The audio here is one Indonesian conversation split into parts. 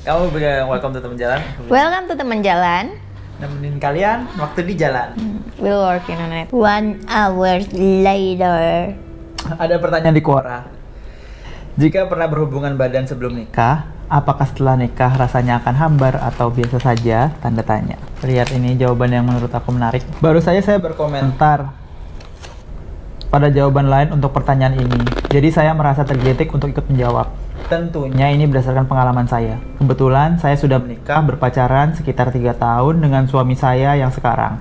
Kamu welcome to teman jalan. Welcome to teman jalan. Nemenin kalian waktu di jalan. We'll working on it. One hour later. Ada pertanyaan di Quora. Jika pernah berhubungan badan sebelum nikah, apakah setelah nikah rasanya akan hambar atau biasa saja? Tanda tanya. Lihat ini jawaban yang menurut aku menarik. Baru saja saya berkomentar pada jawaban lain untuk pertanyaan ini. Jadi saya merasa tergelitik untuk ikut menjawab. Tentunya ini berdasarkan pengalaman saya. Kebetulan saya sudah menikah berpacaran sekitar tiga tahun dengan suami saya yang sekarang.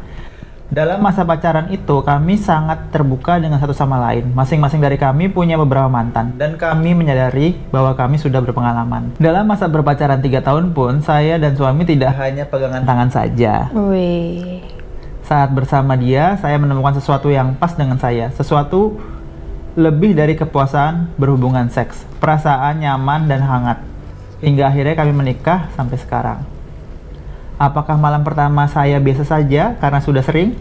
Dalam masa pacaran itu, kami sangat terbuka dengan satu sama lain. Masing-masing dari kami punya beberapa mantan, dan kami menyadari bahwa kami sudah berpengalaman. Dalam masa berpacaran tiga tahun pun, saya dan suami tidak hanya pegangan tangan saja. Wih. Saat bersama dia, saya menemukan sesuatu yang pas dengan saya. Sesuatu lebih dari kepuasan berhubungan seks. Perasaan nyaman dan hangat. Hingga akhirnya kami menikah sampai sekarang. Apakah malam pertama saya biasa saja karena sudah sering?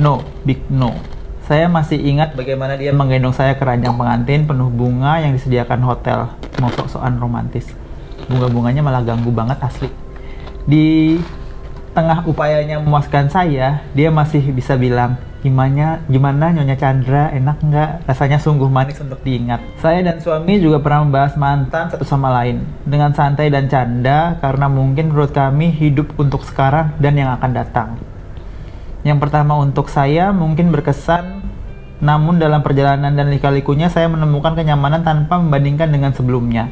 No, big no. Saya masih ingat bagaimana dia menggendong saya ke ranjang pengantin penuh bunga yang disediakan hotel. Mau sok-sokan romantis. Bunga-bunganya malah ganggu banget asli. Di tengah upayanya memuaskan saya, dia masih bisa bilang, gimana gimana Nyonya Chandra? Enak nggak? Rasanya sungguh manis untuk diingat. Saya dan suami juga pernah membahas mantan satu sama lain. Dengan santai dan canda karena mungkin menurut kami hidup untuk sekarang dan yang akan datang. Yang pertama untuk saya mungkin berkesan namun dalam perjalanan dan lika-likunya saya menemukan kenyamanan tanpa membandingkan dengan sebelumnya.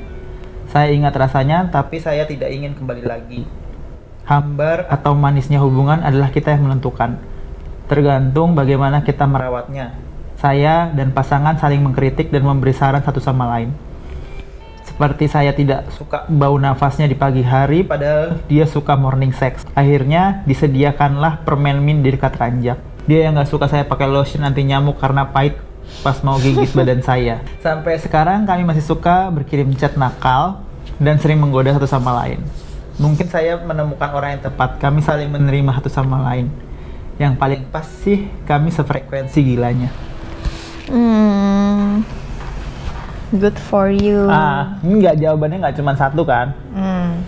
Saya ingat rasanya tapi saya tidak ingin kembali lagi. Hambar atau manisnya hubungan adalah kita yang menentukan tergantung bagaimana kita merawatnya. Saya dan pasangan saling mengkritik dan memberi saran satu sama lain. Seperti saya tidak suka bau nafasnya di pagi hari, padahal dia suka morning sex. Akhirnya disediakanlah permen min di dekat ranjang. Dia yang nggak suka saya pakai lotion anti nyamuk karena pahit pas mau gigit badan saya. Sampai sekarang kami masih suka berkirim chat nakal dan sering menggoda satu sama lain. Mungkin saya menemukan orang yang tepat. Kami saling menerima satu sama lain yang paling pas sih kami sefrekuensi gilanya. Hmm. Good for you. Ah, enggak jawabannya nggak cuma satu kan? Hmm.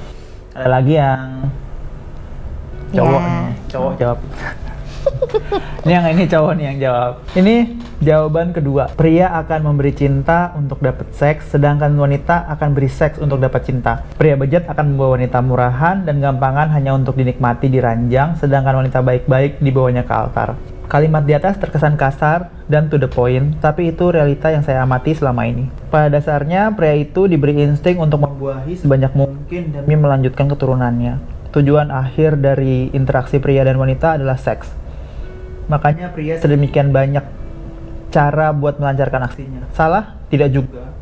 Ada lagi yang cowok Ya. nih, cowok jawab. ini yang ini cowok nih yang jawab. Ini jawaban kedua. Pria akan memberi cinta untuk dapat seks, sedangkan wanita akan beri seks untuk dapat cinta. Pria bejat akan membawa wanita murahan dan gampangan hanya untuk dinikmati di ranjang, sedangkan wanita baik-baik dibawanya ke altar. Kalimat di atas terkesan kasar dan to the point, tapi itu realita yang saya amati selama ini. Pada dasarnya, pria itu diberi insting untuk membuahi sebanyak mungkin demi melanjutkan keturunannya. Tujuan akhir dari interaksi pria dan wanita adalah seks. Makanya pria sedemikian banyak cara buat melancarkan aksinya. Salah? Tidak juga.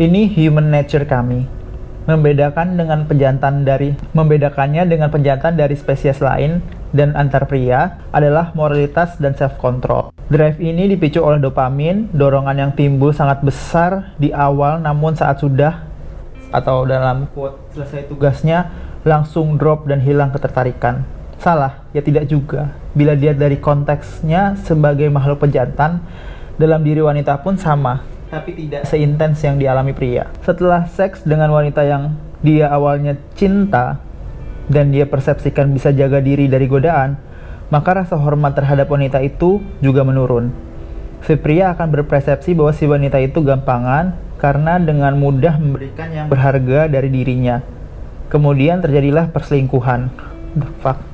Ini human nature kami. Membedakan dengan pejantan dari membedakannya dengan pejantan dari spesies lain dan antar pria adalah moralitas dan self control. Drive ini dipicu oleh dopamin, dorongan yang timbul sangat besar di awal namun saat sudah atau dalam quote selesai tugasnya langsung drop dan hilang ketertarikan. Salah, ya tidak juga. Bila dilihat dari konteksnya sebagai makhluk pejantan, dalam diri wanita pun sama, tapi tidak seintens yang dialami pria. Setelah seks dengan wanita yang dia awalnya cinta dan dia persepsikan bisa jaga diri dari godaan, maka rasa hormat terhadap wanita itu juga menurun. Si pria akan berpersepsi bahwa si wanita itu gampangan karena dengan mudah memberikan yang berharga dari dirinya. Kemudian terjadilah perselingkuhan. The fuck.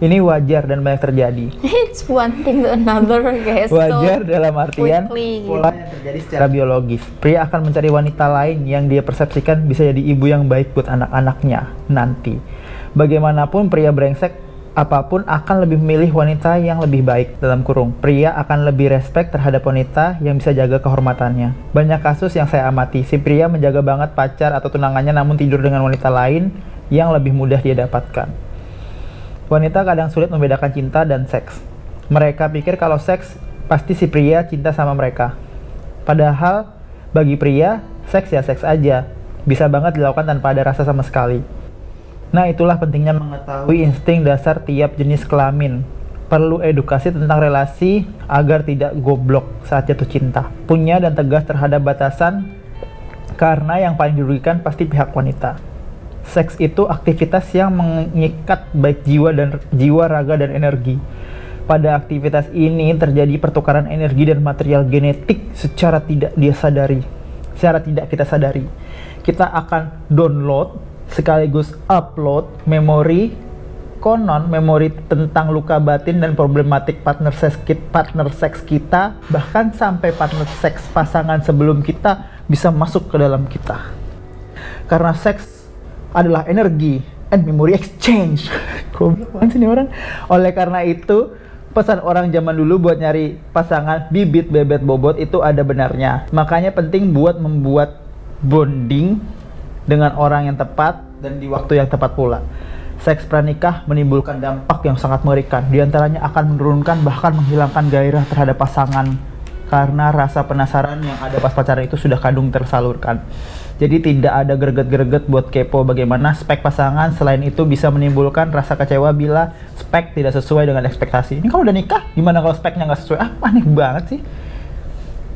Ini wajar dan banyak terjadi. It's one thing to another, guys. So, Wajar dalam artian quickly. pola yang terjadi secara biologis. Pria akan mencari wanita lain yang dia persepsikan bisa jadi ibu yang baik buat anak-anaknya nanti. Bagaimanapun pria brengsek apa pun akan lebih memilih wanita yang lebih baik dalam kurung. Pria akan lebih respect terhadap wanita yang bisa jaga kehormatannya. Banyak kasus yang saya amati, si pria menjaga banget pacar atau tunangannya namun tidur dengan wanita lain yang lebih mudah dia dapatkan. Wanita kadang sulit membedakan cinta dan seks. Mereka pikir kalau seks pasti si pria cinta sama mereka. Padahal bagi pria, seks ya seks aja. Bisa banget dilakukan tanpa ada rasa sama sekali. Nah, itulah pentingnya mengetahui insting dasar tiap jenis kelamin. Perlu edukasi tentang relasi agar tidak goblok saat jatuh cinta. Punya dan tegas terhadap batasan karena yang paling dirugikan pasti pihak wanita. Seks itu aktivitas yang mengikat baik jiwa dan jiwa, raga dan energi. Pada aktivitas ini terjadi pertukaran energi dan material genetik secara tidak dia sadari. Secara tidak kita sadari. Kita akan download sekaligus upload memori konon memori tentang luka batin dan problematik partner seks partner seks kita bahkan sampai partner seks pasangan sebelum kita bisa masuk ke dalam kita karena seks adalah energi and memory exchange. Goblok banget sih orang. Oleh karena itu pesan orang zaman dulu buat nyari pasangan bibit bebet bobot itu ada benarnya. Makanya penting buat membuat bonding dengan orang yang tepat dan di waktu yang tepat pula. Seks pranikah menimbulkan dampak yang sangat mengerikan. Di antaranya akan menurunkan bahkan menghilangkan gairah terhadap pasangan karena rasa penasaran yang ada pas pacaran itu sudah kadung tersalurkan. Jadi tidak ada greget-greget buat kepo bagaimana spek pasangan. Selain itu bisa menimbulkan rasa kecewa bila spek tidak sesuai dengan ekspektasi. Ini kalau udah nikah, gimana kalau speknya nggak sesuai? Ah, aneh banget sih.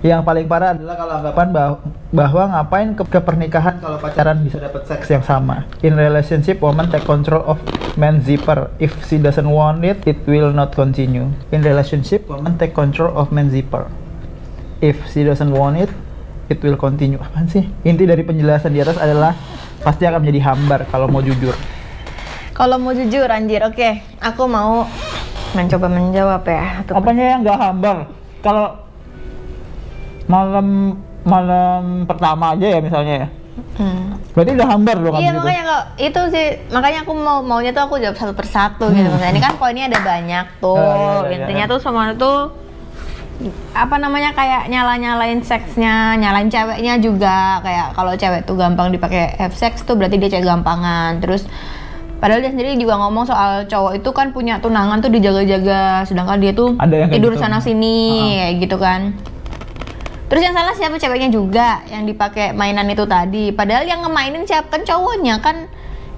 Yang paling parah adalah kalau anggapan bahwa, bahwa ngapain ke, ke pernikahan kalau pacaran bisa dapat seks yang sama. In relationship, woman take control of man zipper. If she doesn't want it, it will not continue. In relationship, woman take control of man zipper. If she doesn't want it, it will continue. Apaan sih? Inti dari penjelasan di atas adalah pasti akan menjadi hambar kalau mau jujur. Kalau mau jujur anjir, oke. Aku mau mencoba menjawab ya. Apanya yang nggak hambar? Kalau malam malam pertama aja ya misalnya ya. Hmm. Berarti udah hambar dong Iya makanya kok itu sih makanya aku mau maunya tuh aku jawab satu persatu gitu. hmm. gitu. Misalnya ini kan poinnya ada banyak tuh. Oh, iya, iya, Intinya iya. tuh semua tuh apa namanya kayak nyala nyalain seksnya, nyalain ceweknya juga kayak kalau cewek tuh gampang dipakai have sex tuh berarti dia cewek gampangan. Terus Padahal dia sendiri juga ngomong soal cowok itu kan punya tunangan tuh dijaga-jaga, sedangkan dia tuh tidur gitu. sana sini uh -huh. kayak gitu kan. Terus yang salah siapa ceweknya juga yang dipakai mainan itu tadi. Padahal yang ngemainin siapa kan cowoknya kan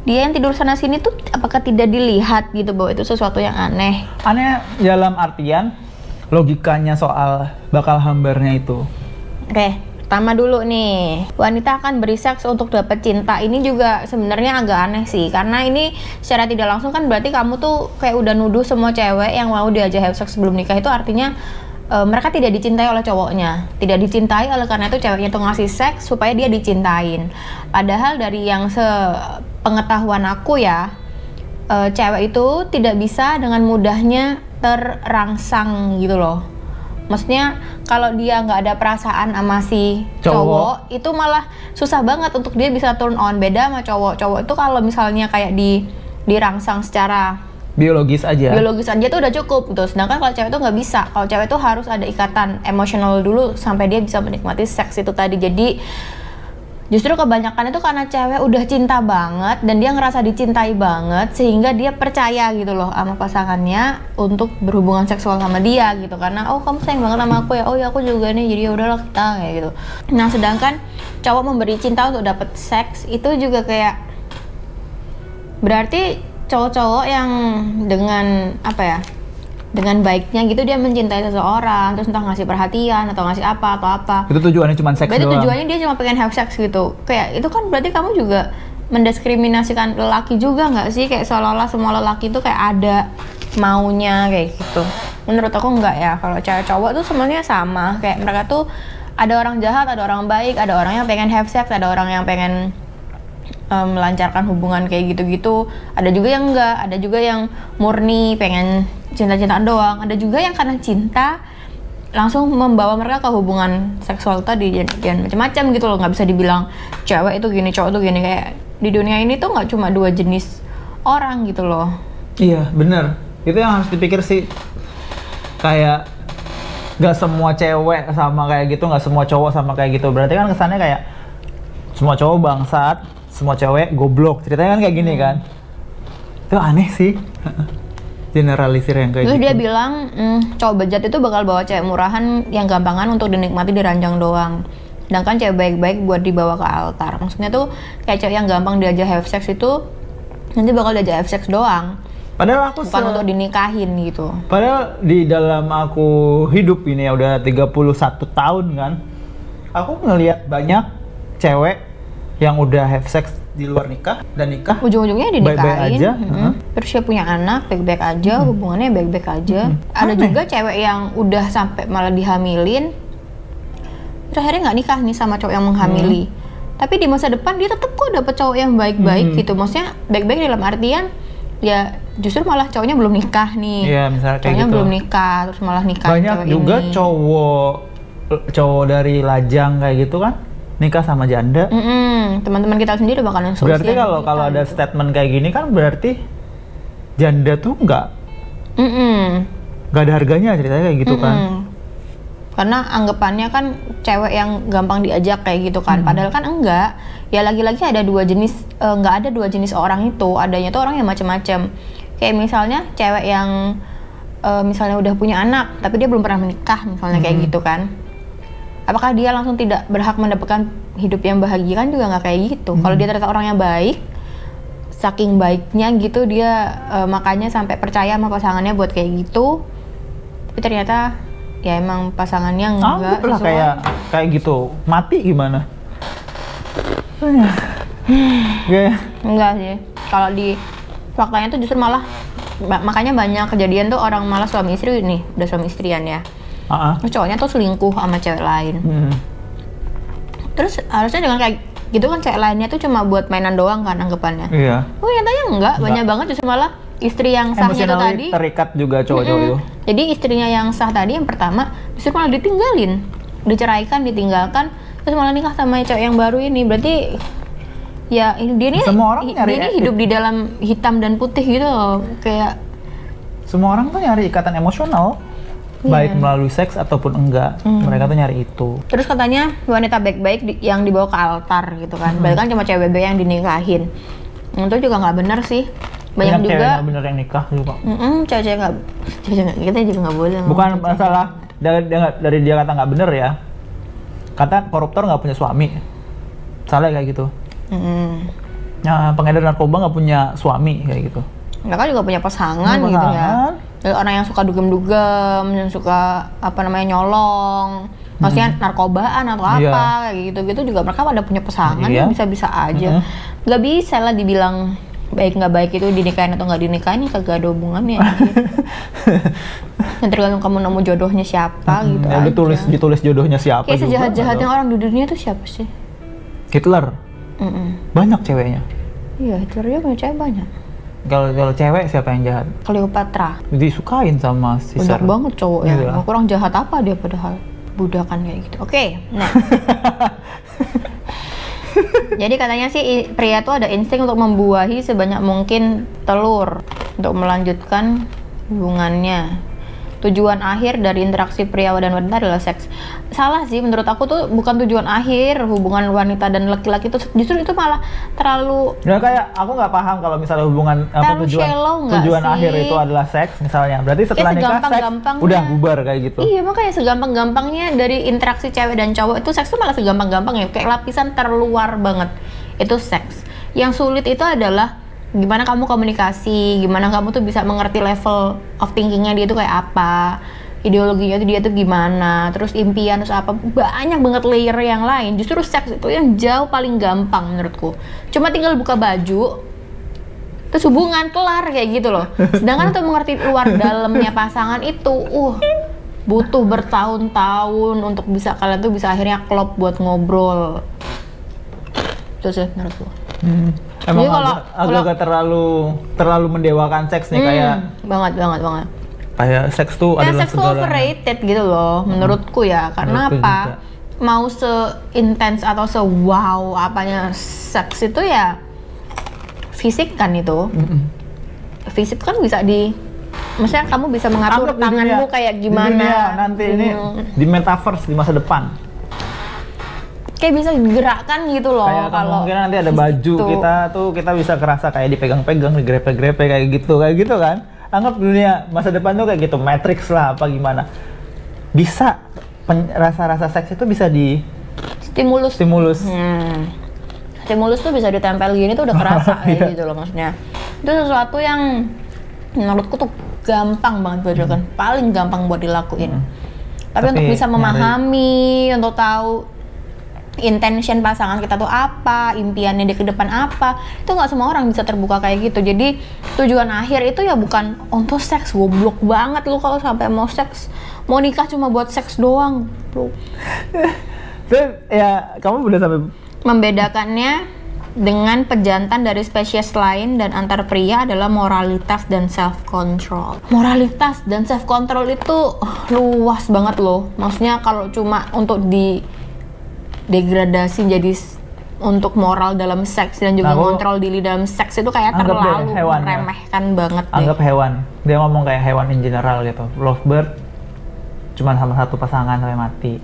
dia yang tidur sana sini tuh apakah tidak dilihat gitu bahwa itu sesuatu yang aneh? Aneh dalam artian logikanya soal bakal hambarnya itu. Oke, pertama dulu nih. Wanita akan beri seks untuk dapat cinta. Ini juga sebenarnya agak aneh sih karena ini secara tidak langsung kan berarti kamu tuh kayak udah nuduh semua cewek yang mau diajak have sex sebelum nikah itu artinya uh, mereka tidak dicintai oleh cowoknya. Tidak dicintai oleh karena itu ceweknya tuh ngasih seks supaya dia dicintain. Padahal dari yang sepengetahuan aku ya uh, cewek itu tidak bisa dengan mudahnya terangsang gitu loh. Maksudnya kalau dia nggak ada perasaan sama si cowok. cowok itu malah susah banget untuk dia bisa turn on. Beda sama cowok. Cowok itu kalau misalnya kayak di dirangsang secara biologis aja. Biologis aja tuh udah cukup gitu. Sedangkan kalau cewek tuh nggak bisa. Kalau cewek tuh harus ada ikatan emosional dulu sampai dia bisa menikmati seks itu tadi. Jadi justru kebanyakan itu karena cewek udah cinta banget dan dia ngerasa dicintai banget sehingga dia percaya gitu loh sama pasangannya untuk berhubungan seksual sama dia gitu. Karena oh kamu sayang banget sama aku ya? Oh ya aku juga nih jadi ya udahlah kita kayak gitu. Nah sedangkan cowok memberi cinta untuk dapat seks itu juga kayak berarti cowok-cowok yang dengan apa ya dengan baiknya gitu dia mencintai seseorang terus entah ngasih perhatian atau ngasih apa atau apa. Itu tujuannya cuma seks berarti doang. tujuannya dia cuma pengen have sex gitu. Kayak itu kan berarti kamu juga mendiskriminasikan lelaki juga nggak sih? Kayak seolah-olah semua lelaki itu kayak ada maunya kayak gitu. Menurut aku nggak ya kalau cewek cowok tuh semuanya sama. Kayak mereka tuh ada orang jahat ada orang baik ada orang yang pengen have sex ada orang yang pengen um, melancarkan hubungan kayak gitu-gitu. Ada juga yang enggak ada juga yang murni pengen cinta-cintaan doang. Ada juga yang karena cinta langsung membawa mereka ke hubungan seksual tadi dan macam-macam gitu loh. Nggak bisa dibilang cewek itu gini cowok itu gini. Kayak di dunia ini tuh nggak cuma dua jenis orang gitu loh. Iya bener itu yang harus dipikir sih. Kayak nggak semua cewek sama kayak gitu nggak semua cowok sama kayak gitu. Berarti kan kesannya kayak semua cowok bangsat semua cewek goblok. Ceritanya kan kayak gini kan. Itu aneh sih generalisir yang kayak Terus gitu. dia bilang mm, cowok bejat itu bakal bawa cewek murahan yang gampangan untuk dinikmati di ranjang doang sedangkan cewek baik-baik buat dibawa ke altar maksudnya tuh kayak cewek yang gampang diajak have sex itu nanti bakal diajak have sex doang Padahal aku bukan untuk dinikahin gitu. Padahal di dalam aku hidup ini ya udah 31 tahun kan. Aku ngelihat banyak cewek yang udah have sex di luar nikah dan nikah ujung-ujungnya dinikahin Baik-baik aja, mm-mm. heeh. Terus dia punya anak baik-baik aja hubungannya baik-baik aja ada Aneh. juga cewek yang udah sampai malah dihamilin terus akhirnya nggak nikah nih sama cowok yang menghamili tapi di masa depan dia tetap kok dapet cowok yang baik-baik Hmm. gitu maksudnya baik-baik dalam artian ya justru malah cowoknya belum nikah nih Iya, misalnya kayak cowoknya gitu. belum nikah terus malah nikah banyak juga ini. cowok cowok dari lajang kayak gitu kan nikah sama janda teman-teman kita sendiri bakalan solusi berarti kalau kalau ada gitu. statement kayak gini kan berarti janda tuh nggak nggak ada harganya ceritanya kayak gitu kan Mm-mm. Karena anggapannya kan cewek yang gampang diajak kayak gitu kan. Padahal kan enggak. Ya lagi-lagi ada dua jenis eh, nggak ada dua jenis orang itu. Adanya tuh orang yang macam-macam. Kayak misalnya cewek yang eh, misalnya udah punya anak tapi dia belum pernah menikah misalnya kayak gitu kan. Apakah dia langsung tidak berhak mendapatkan hidup yang bahagia kan juga nggak kayak gitu. Kalau dia ternyata orang yang baik, saking baiknya gitu dia eh, makanya sampai percaya sama pasangannya buat kayak gitu. Tapi ternyata ya emang pasangannya enggak anggap lah sesuai. kayak kayak gitu mati gimana enggak sih. Kalau di faktanya tuh justru malah ma- makanya banyak kejadian tuh orang malah suami istri nih, udah suami istrian ya. Ah. Terus cowoknya tuh selingkuh sama cewek lain. Hmm. Terus harusnya dengan kayak gitu kan cewek lainnya tuh cuma buat mainan doang kan anggapannya. iya Oh nyatanya enggak, banyak banget justru malah istri yang sahnya tuh tadi. emotionally terikat juga cowok-cowok itu. Jadi istrinya yang sah tadi yang pertama justru malah ditinggalin, diceraikan, ditinggalkan, terus malah nikah sama cewek yang baru ini. Berarti ya ini- dia ini Semua orang nyari dia ini etik. hidup di dalam hitam dan putih gitu loh. Kayak semua orang tuh nyari ikatan emosional Iya. baik melalui seks ataupun enggak Hmm. mereka tuh nyari itu terus katanya wanita baik-baik di- yang dibawa ke altar gitu kan. Hmm. Berarti kan cuma cewek yang dinikahin. Itu juga nggak benar sih. Banyak cewek juga nggak bener yang nikah juga Mm-mm, cewek-cewek nggak, cewek kita juga nggak boleh. bukan cewek. masalah dari dari dia kata nggak bener ya kata koruptor nggak punya suami salah kayak gitu Mm-mm. nah, pengedar narkoba nggak punya suami kayak gitu mereka juga punya pasangan Punya gitu ya pasangan. Dari orang yang suka dugem-dugem yang suka apa namanya nyolong maksudnya narkobaan atau apa Hmm. Iya. kayak gitu-gitu juga mereka pada punya pasangan Iya. ya bisa-bisa aja Mhm. nggak bisa lah dibilang baik nggak baik itu dinikahin atau nggak dinikahin kagak ada hubungannya yang tergantung kamu nemu jodohnya siapa gitu ya aja. ditulis ditulis jodohnya siapa kayak juga sejahat-jahatnya nggak orang di dunia tuh siapa sih. Hitler Mm-mm. banyak ceweknya iya Hitler juga punya cewek banyak kalau kalau cewek siapa yang jahat Cleopatra disukain sama Caesar Banyak banget cowok ya. Iya. Kurang jahat apa dia padahal budakan kayak gitu. Oke, nah. Jadi katanya sih pria tuh ada insting untuk membuahi sebanyak mungkin telur untuk melanjutkan hubungannya. Tujuan akhir dari interaksi pria dan wanita adalah seks. Salah sih menurut aku tuh bukan tujuan akhir hubungan wanita dan laki-laki itu justru itu malah terlalu Ya kayak aku nggak paham kalau misalnya hubungan apa tujuan tujuan sih? akhir itu adalah seks misalnya. Berarti setelah nikah seks udah bubar kayak gitu. Iya makanya segampang-gampangnya dari interaksi cewek dan cowok itu seks tuh malah segampang-gampang ya kayak lapisan terluar banget itu seks. Yang sulit itu adalah gimana kamu komunikasi, gimana kamu tuh bisa mengerti level of thinkingnya dia tuh kayak apa, ideologinya tuh dia tuh gimana, terus impian terus apa banyak banget layer yang lain. Justru seks itu yang jauh paling gampang menurutku. Cuma tinggal buka baju, terus hubungan kelar kayak gitu loh. Sedangkan untuk mengerti luar dalamnya pasangan itu, uh butuh bertahun-tahun untuk bisa kalian tuh bisa akhirnya klop buat ngobrol. Itu sih menurutku. Hmm. Emang Jadi kalau- agak, agak-agak terlalu terlalu mendewakan seks nih Hmm, kayak banget banget banget. kayak seks tuh Kayak adalah seks tuh overrated gitu loh, menurutku ya. Karena Menurutku apa? juga. Mau seintens atau se wow apanya seks itu ya fisik kan itu. Mm-mm. Fisik kan bisa di Maksudnya kamu bisa mengatur Anggap tanganmu dunia- kayak di gimana. dunia nanti ini Hmm. di metaverse di masa depan. Kayak bisa digerakkan gitu loh kayak kalau kemungkinan nanti ada baju gitu. kita tuh kita bisa kerasa kayak dipegang-pegang, digrepe-grepe kayak gitu, kayak gitu kan. Anggap dunia masa depan tuh kayak gitu, Matrix lah apa gimana. Bisa rasa-rasa seks itu bisa di stimulus stimulus. Hmm. Stimulus tuh bisa ditempel gini tuh udah kerasa Iya. kayak gitu loh maksudnya. Itu sesuatu yang menurutku tuh gampang banget buat dilakukan, paling gampang buat dilakuin. Tapi, Tapi untuk bisa nyari- memahami, untuk tahu intention pasangan kita tuh apa, impiannya dia ke depan apa, itu nggak semua orang bisa terbuka kayak gitu. Jadi tujuan akhir itu ya bukan untuk seks, goblok banget lu kalau sampai mau seks, mau nikah cuma buat seks doang. Terus ya kamu udah sampai Membedakannya dengan pejantan dari spesies lain dan antar pria adalah moralitas dan self control. Moralitas dan self control itu uh, luas banget loh. Maksudnya kalau cuma untuk di degradasi jadi untuk moral dalam seks dan juga Aku- kontrol diri dalam seks itu kayak deh terlalu hewan ya. meremehkan banget deh. anggap hewan. Dia ngomong kayak hewan in general gitu. Lovebird cuma sama satu pasangan sampai mati.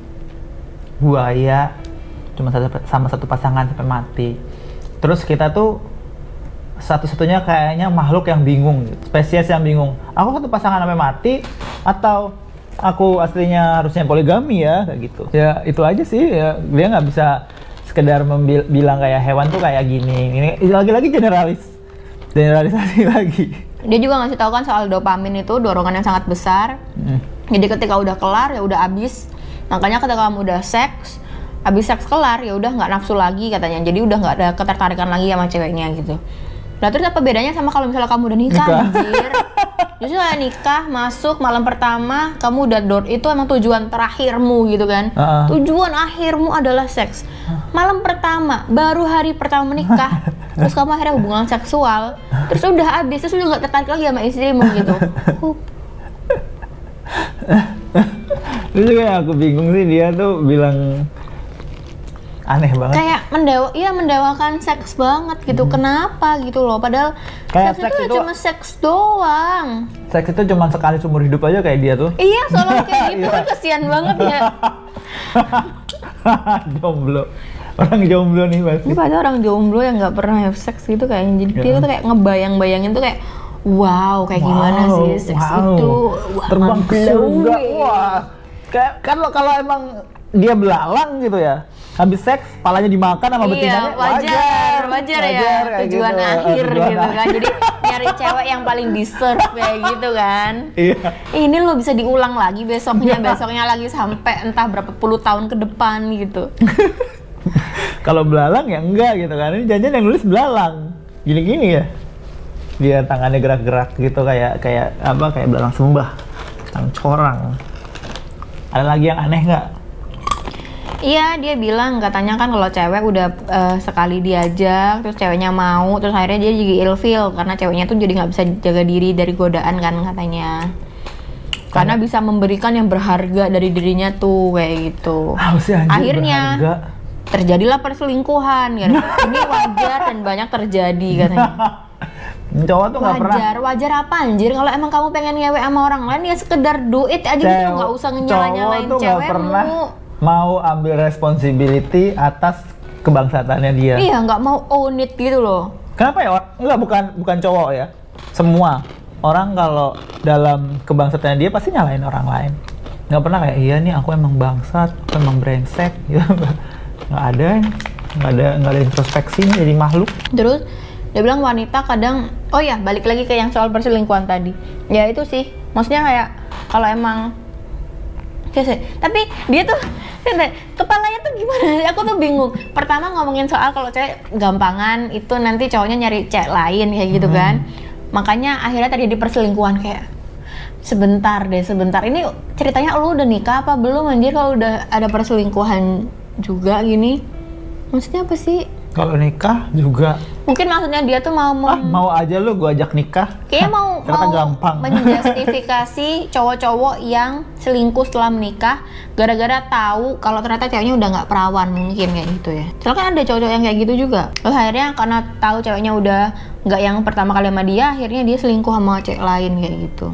Buaya cuma satu sama satu pasangan sampai mati. Terus kita tuh satu-satunya kayaknya makhluk yang bingung, gitu. spesies yang bingung. Aku satu pasangan sampai mati atau aku aslinya harusnya poligami ya kayak gitu. Ya itu aja sih. Ya, dia nggak bisa sekedar bilang kayak hewan tuh kayak gini. Ini lagi-lagi generalis, generalisasi lagi. Dia juga ngasih tahu kan soal dopamin itu dorongan yang sangat besar. Hmm. Jadi ketika udah kelar ya udah abis. Makanya ketika kamu udah seks, abis seks kelar ya udah nggak nafsu lagi katanya. Jadi udah nggak ada ketertarikan lagi sama ceweknya gitu. Nah terus apa bedanya sama kalau misalnya kamu udah nikah, Nikah. anjir? Justru kayak nikah, masuk malam pertama, kamu udah door itu emang tujuan terakhirmu gitu kan? Heeh. Tujuan akhirmu adalah seks. Malam pertama, baru hari pertama menikah, terus kamu akhirnya hubungan seksual, terus udah habis, terus udah nggak tertarik lagi sama istrimu gitu. Uh, Terus juga yang aku bingung sih dia tuh bilang aneh banget. kayak mendewa iya mendewakan seks banget gitu kenapa gitu loh padahal Hmm. Kayak seks, seks itu, ya itu- cuma seks doang Seks itu cuma sekali seumur hidup aja kayak dia tuh. iya soalnya kayak gitu Iya. kan kesian banget ya jomblo. Orang jomblo nih pasti. ini padahal orang jomblo yang nggak pernah have sex gitu kayak jadi dia Iya. tuh kayak ngebayang-bayangin tuh kayak wow kayak gimana Wow, sih seks wow. itu wah Terbang ke surga. Wah. Kayak kalau kalau emang dia belalang gitu ya. Habis seks, palanya dimakan sama betinanya Iya, wajar, wajar, ya kayak tujuan gitu. akhir Tujuan gitu kan. Jadi nyari cewek yang paling deserve kayak gitu kan. Iya. ini lo bisa diulang lagi besoknya besoknya lagi sampai entah berapa puluh tahun ke depan gitu Kalau belalang ya enggak gitu kan. Ini janjian yang nulis belalang. Gini-gini ya. Dia tangannya gerak-gerak gitu kayak kayak apa kayak belalang sembah. Tang corang. Ada lagi yang aneh nggak? Iya dia bilang katanya kan kalau cewek udah eh, sekali diajak terus ceweknya mau terus akhirnya dia jadi ilfeel karena ceweknya tuh jadi nggak bisa jaga diri dari godaan kan katanya. Karena bisa memberikan yang berharga dari dirinya tuh kayak gitu. Anjir akhirnya berharga? terjadilah perselingkuhan kan ini wajar dan banyak terjadi katanya. Cowok tuh nggak pernah. Wajar wajar apa anjir? Kalau emang kamu pengen ngewe sama orang lain ya sekedar duit aja gitu Cewek- nggak usah nyala nyalain cowok tuh nggak pernah mau ambil responsibility atas kebangsatannya dia. iya nggak mau own it gitu loh Kenapa ya? Enggak bukan bukan cowok ya. Semua orang kalau dalam kebangsatannya dia pasti nyalain orang lain. Nggak pernah kayak iya nih aku emang bangsat, aku emang brengsek gitu. Nggak ada, nggak ada nggak ada introspeksinya jadi makhluk. terus dia bilang wanita kadang oh ya balik lagi ke yang soal perselingkuhan tadi ya itu sih maksudnya kayak kalau emang Sih. tapi dia tuh kepalanya tuh gimana? Aku tuh bingung. Pertama ngomongin soal kalau cewek gampangan itu nanti cowoknya nyari cewek lain kayak gitu kan. Makanya akhirnya terjadi perselingkuhan kayak sebentar deh, sebentar. Ini ceritanya lu udah nikah apa belum anjir kalau udah ada perselingkuhan juga gini? Maksudnya apa sih? Kalau nikah juga, Mungkin maksudnya dia tuh mau ah mau aja lu gua ajak nikah. Kayaknya mau mau gampang. menjustifikasi cowok-cowok yang selingkuh setelah menikah gara-gara tahu kalau ternyata ceweknya udah nggak perawan mungkin kayak gitu ya. Soalnya kan ada cowok-cowok yang kayak gitu juga. Terus akhirnya karena tahu ceweknya udah nggak yang pertama kali sama dia, akhirnya dia selingkuh sama cewek lain kayak gitu.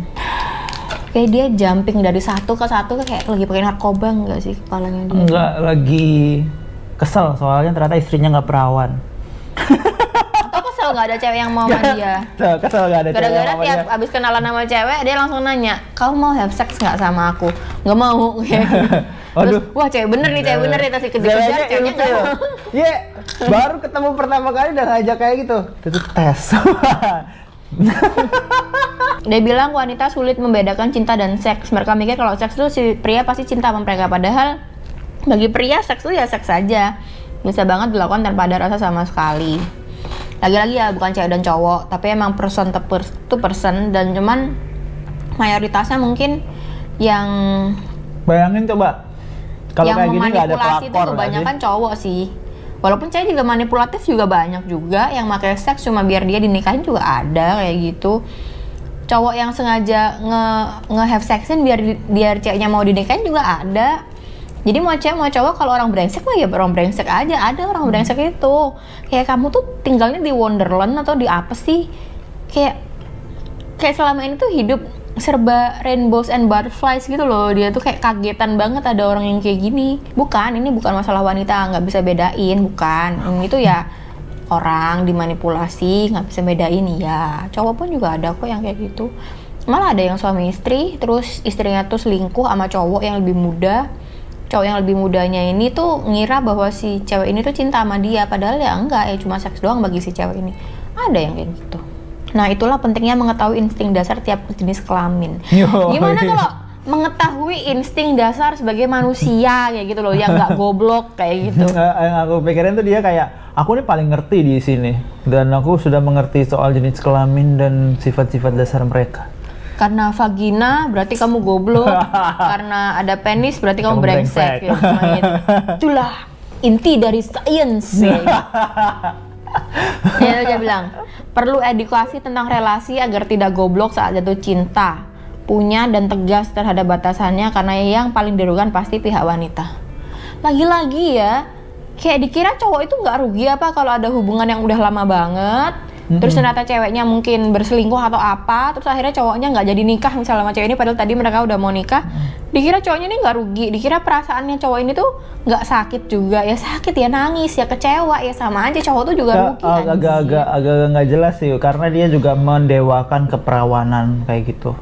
Kayak dia jumping dari satu ke satu kayak lagi pakai narkoba nggak sih kepalanya dia? Enggak lagi kesel soalnya ternyata istrinya nggak perawan. Atau kesel nggak ada cewek yang mau sama dia? Kesel gak ada cewek Gara-gara tiap abis kenalan sama cewek, dia langsung nanya, kamu mau have sex nggak sama aku? Nggak mau. gitu. Terus, Waduh. wah cewek bener nih, cewek bener nih, tapi kejar-kejar, Ceweknya ceweknya nggak mau. Iya, baru ketemu pertama kali udah ngajak kayak gitu. Itu tes. Dia bilang wanita sulit membedakan cinta dan seks. Mereka mikir kalau seks itu si pria pasti cinta sama mereka, padahal bagi pria seks itu ya seks saja bisa banget dilakukan tanpa ada rasa sama sekali. Lagi-lagi ya bukan cewek dan cowok tapi emang person to per- to person dan cuman mayoritasnya mungkin yang Bayangin coba kalau yang kayak gini nggak ada memanipulasi itu pelakor nggak kebanyakan sih? cowok sih. Walaupun cewek juga manipulatif juga banyak juga yang pakai seks cuma biar dia dinikahin juga ada kayak gitu. Cowok yang sengaja nge nge have sexin biar biar ceweknya mau dinikahin juga ada jadi mau cewek mau cowok kalau orang brengsek mah ya orang brengsek aja. Ada orang brengsek itu. Kayak kamu tuh tinggalnya di Wonderland atau di apa sih? Kayak kayak selama ini tuh hidup serba rainbows and butterflies gitu loh. Dia tuh kayak kagetan banget ada orang yang kayak gini. Bukan ini bukan masalah wanita nggak bisa bedain. Bukan ini tuh ya orang dimanipulasi nggak bisa bedain. Ya cowok pun juga ada kok yang kayak gitu. Malah ada yang suami istri terus istrinya tuh selingkuh sama cowok yang lebih muda cowok yang lebih mudanya ini tuh ngira bahwa si cewek ini tuh cinta sama dia padahal ya enggak ya cuma seks doang bagi si cewek ini. Ada yang kayak gitu. Nah itulah pentingnya mengetahui insting dasar tiap jenis kelamin. Yo, gimana kalau mengetahui insting dasar sebagai manusia kayak gitu loh yang nggak goblok kayak gitu. Yang aku pikirin tuh dia kayak aku nih paling ngerti di sini dan aku sudah mengerti soal jenis kelamin dan sifat-sifat dasar mereka. Karena vagina berarti kamu goblok karena ada penis berarti kamu, Kamu brengsek, brengsek. ya, itulah inti dari sains ya. ya dia bilang perlu edukasi tentang relasi agar tidak goblok saat jatuh cinta punya dan tegas terhadap batasannya karena yang paling dirugikan pasti pihak wanita lagi-lagi ya kayak dikira cowok itu nggak rugi apa kalau ada hubungan yang udah lama banget terus ternyata ceweknya mungkin berselingkuh atau apa terus akhirnya cowoknya nggak jadi nikah misalnya sama cewek ini padahal tadi mereka udah mau nikah dikira cowoknya ini nggak rugi dikira perasaannya cowok ini tuh nggak sakit juga ya sakit ya nangis ya kecewa ya sama aja cowok tuh juga Nggak, rugi anjir. agak-agak agak nggak jelas sih karena dia juga mendewakan keperawanan kayak gitu.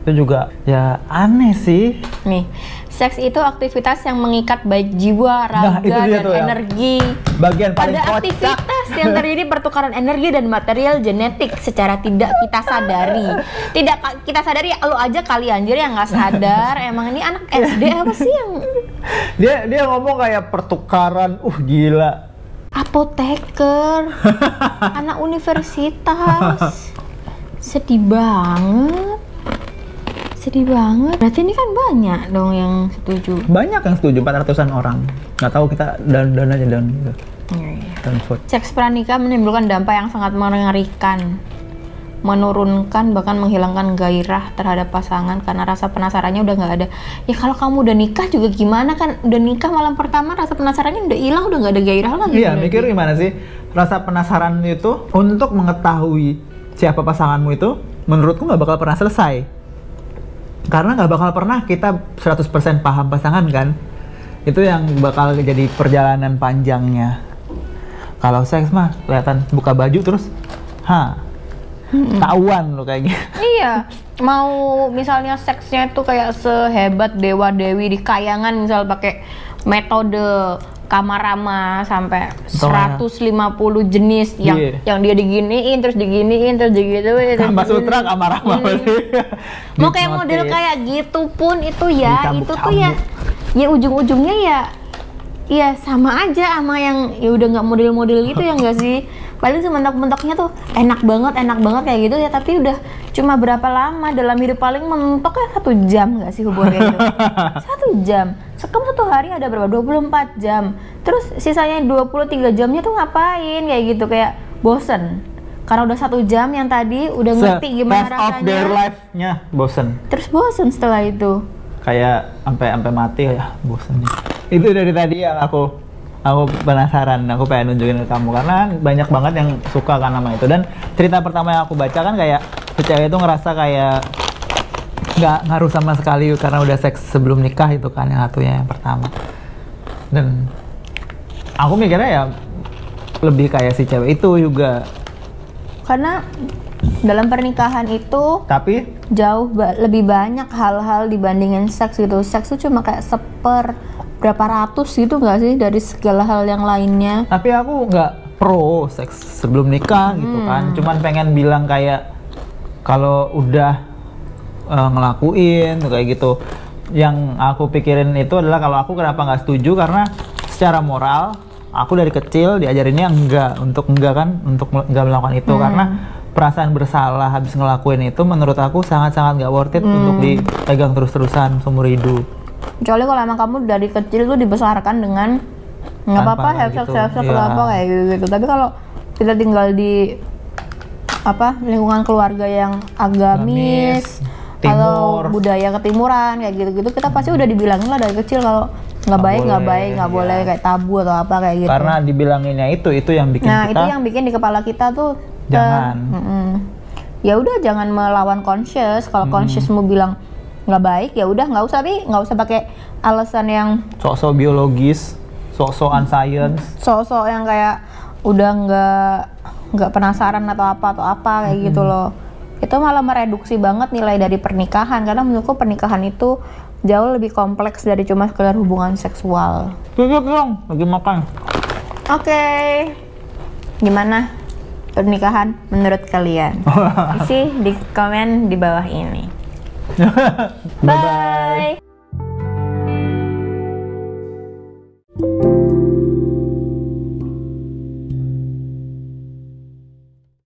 Itu juga ya aneh sih. nih seks itu aktivitas yang mengikat baik jiwa Nah, raga itu dia dan tuh energi Bagian paling pada kocak. aktivitas yang terjadi pertukaran energi dan material genetik secara tidak kita sadari. Tidak kita sadari lo aja kali anjir yang nggak sadar. Emang ini anak SD apa sih yang Dia dia ngomong kayak pertukaran, uh gila. apoteker, anak universitas. Sedih banget. Sedih banget. Berarti ini kan banyak dong yang setuju. Banyak yang setuju 400-an orang. Nggak tahu kita dan dan aja dan gitu. Dan vote. Seks pranikah menimbulkan dampak yang sangat mengerikan, menurunkan bahkan menghilangkan gairah terhadap pasangan karena rasa penasarannya udah nggak ada. Ya kalau kamu udah nikah juga gimana kan? Udah nikah malam pertama rasa penasarannya udah hilang, udah nggak ada gairah lagi. Iya, mikir gimana sih? Rasa penasaran itu untuk mengetahui siapa pasanganmu itu menurutku nggak bakal pernah selesai. Karena nggak bakal pernah kita 100% paham pasangan kan. Itu yang bakal jadi perjalanan panjangnya. Kalau seks mah kelihatan buka baju terus, ha, tahuan lo kayak gitu. Iya, mau misalnya seksnya itu kayak sehebat dewa dewi di kayangan misal pakai metode kamarama sampai Betul. 150 jenis yang Iya. yang dia diginiin terus diginiin terus digituin terus Kama Sutra, kamar apa Hmm. mau kayak model kayak gitu pun itu ya itu tuh ya ya ujung-ujungnya ya ya sama aja sama yang ya udah nggak model-model gitu ya nggak sih? Paling sementok-mentoknya tuh enak banget enak banget kayak gitu ya tapi udah cuma berapa lama dalam hidup paling mentoknya satu jam nggak sih hubungan kayak gitu satu jam. Sekam satu hari ada berapa? 24 jam. Terus sisanya 23 jamnya tuh ngapain? Kayak gitu kayak bosen. Karena udah satu jam yang tadi udah ngerti gimana rest of their rasanya. life-nya bosen. terus bosen setelah itu kayak sampai sampai mati ya bosen itu dari tadi yang aku aku penasaran aku pengen nunjukin ke kamu. Karena banyak banget yang suka kan sama itu. Dan cerita pertama yang aku baca kan kayak si cewek itu ngerasa kayak nggak ngaruh sama sekali karena udah seks sebelum nikah itu kan yang satunya yang pertama. Dan aku mikirnya ya lebih kayak si cewek itu juga. Karena dalam pernikahan itu tapi? jauh ba- lebih banyak hal-hal dibandingin seks gitu. Seks itu cuma kayak seper berapa ratus gitu nggak sih dari segala hal yang lainnya? Tapi aku nggak pro seks sebelum nikah gitu kan. Cuman pengen bilang kayak kalau udah eh, ngelakuin kayak gitu. Yang aku pikirin itu adalah kalau aku kenapa nggak setuju? Karena secara moral aku dari kecil diajarinnya enggak. Untuk enggak kan? Untuk enggak melakukan itu. Hmm. karena perasaan bersalah habis ngelakuin itu menurut aku sangat-sangat nggak worth it Hmm. untuk dipegang terus-terusan seumur hidup. kecuali kalau emang kamu dari kecil tuh dibesarkan dengan nggak apa-apa have sex gitu, have sex iya. apa kayak gitu, gitu tapi kalau kita tinggal di apa lingkungan keluarga yang agamis timur. budaya ketimuran kayak gitu-gitu kita pasti udah dibilangin lah dari kecil kalau nggak baik nggak baik nggak iya. boleh kayak tabu atau apa kayak gitu Karena dibilanginnya itu itu yang bikin nah kita itu yang bikin di kepala kita tuh Jangan. Mm-mm. ya udah jangan melawan conscious. Kalau consciousmu bilang nggak baik ya udah nggak usah tapi nggak usah pakai alasan yang sok-sok biologis, sok-sokan science. sosok yang kayak udah nggak nggak penasaran atau apa atau apa kayak gitu loh. Itu malah mereduksi banget nilai dari pernikahan karena menurutku pernikahan itu jauh lebih kompleks dari cuma sekedar hubungan seksual. Tutup dong, lagi makan. oke. Gimana pernikahan menurut kalian? Isi di komen di bawah ini. Bye-bye. bye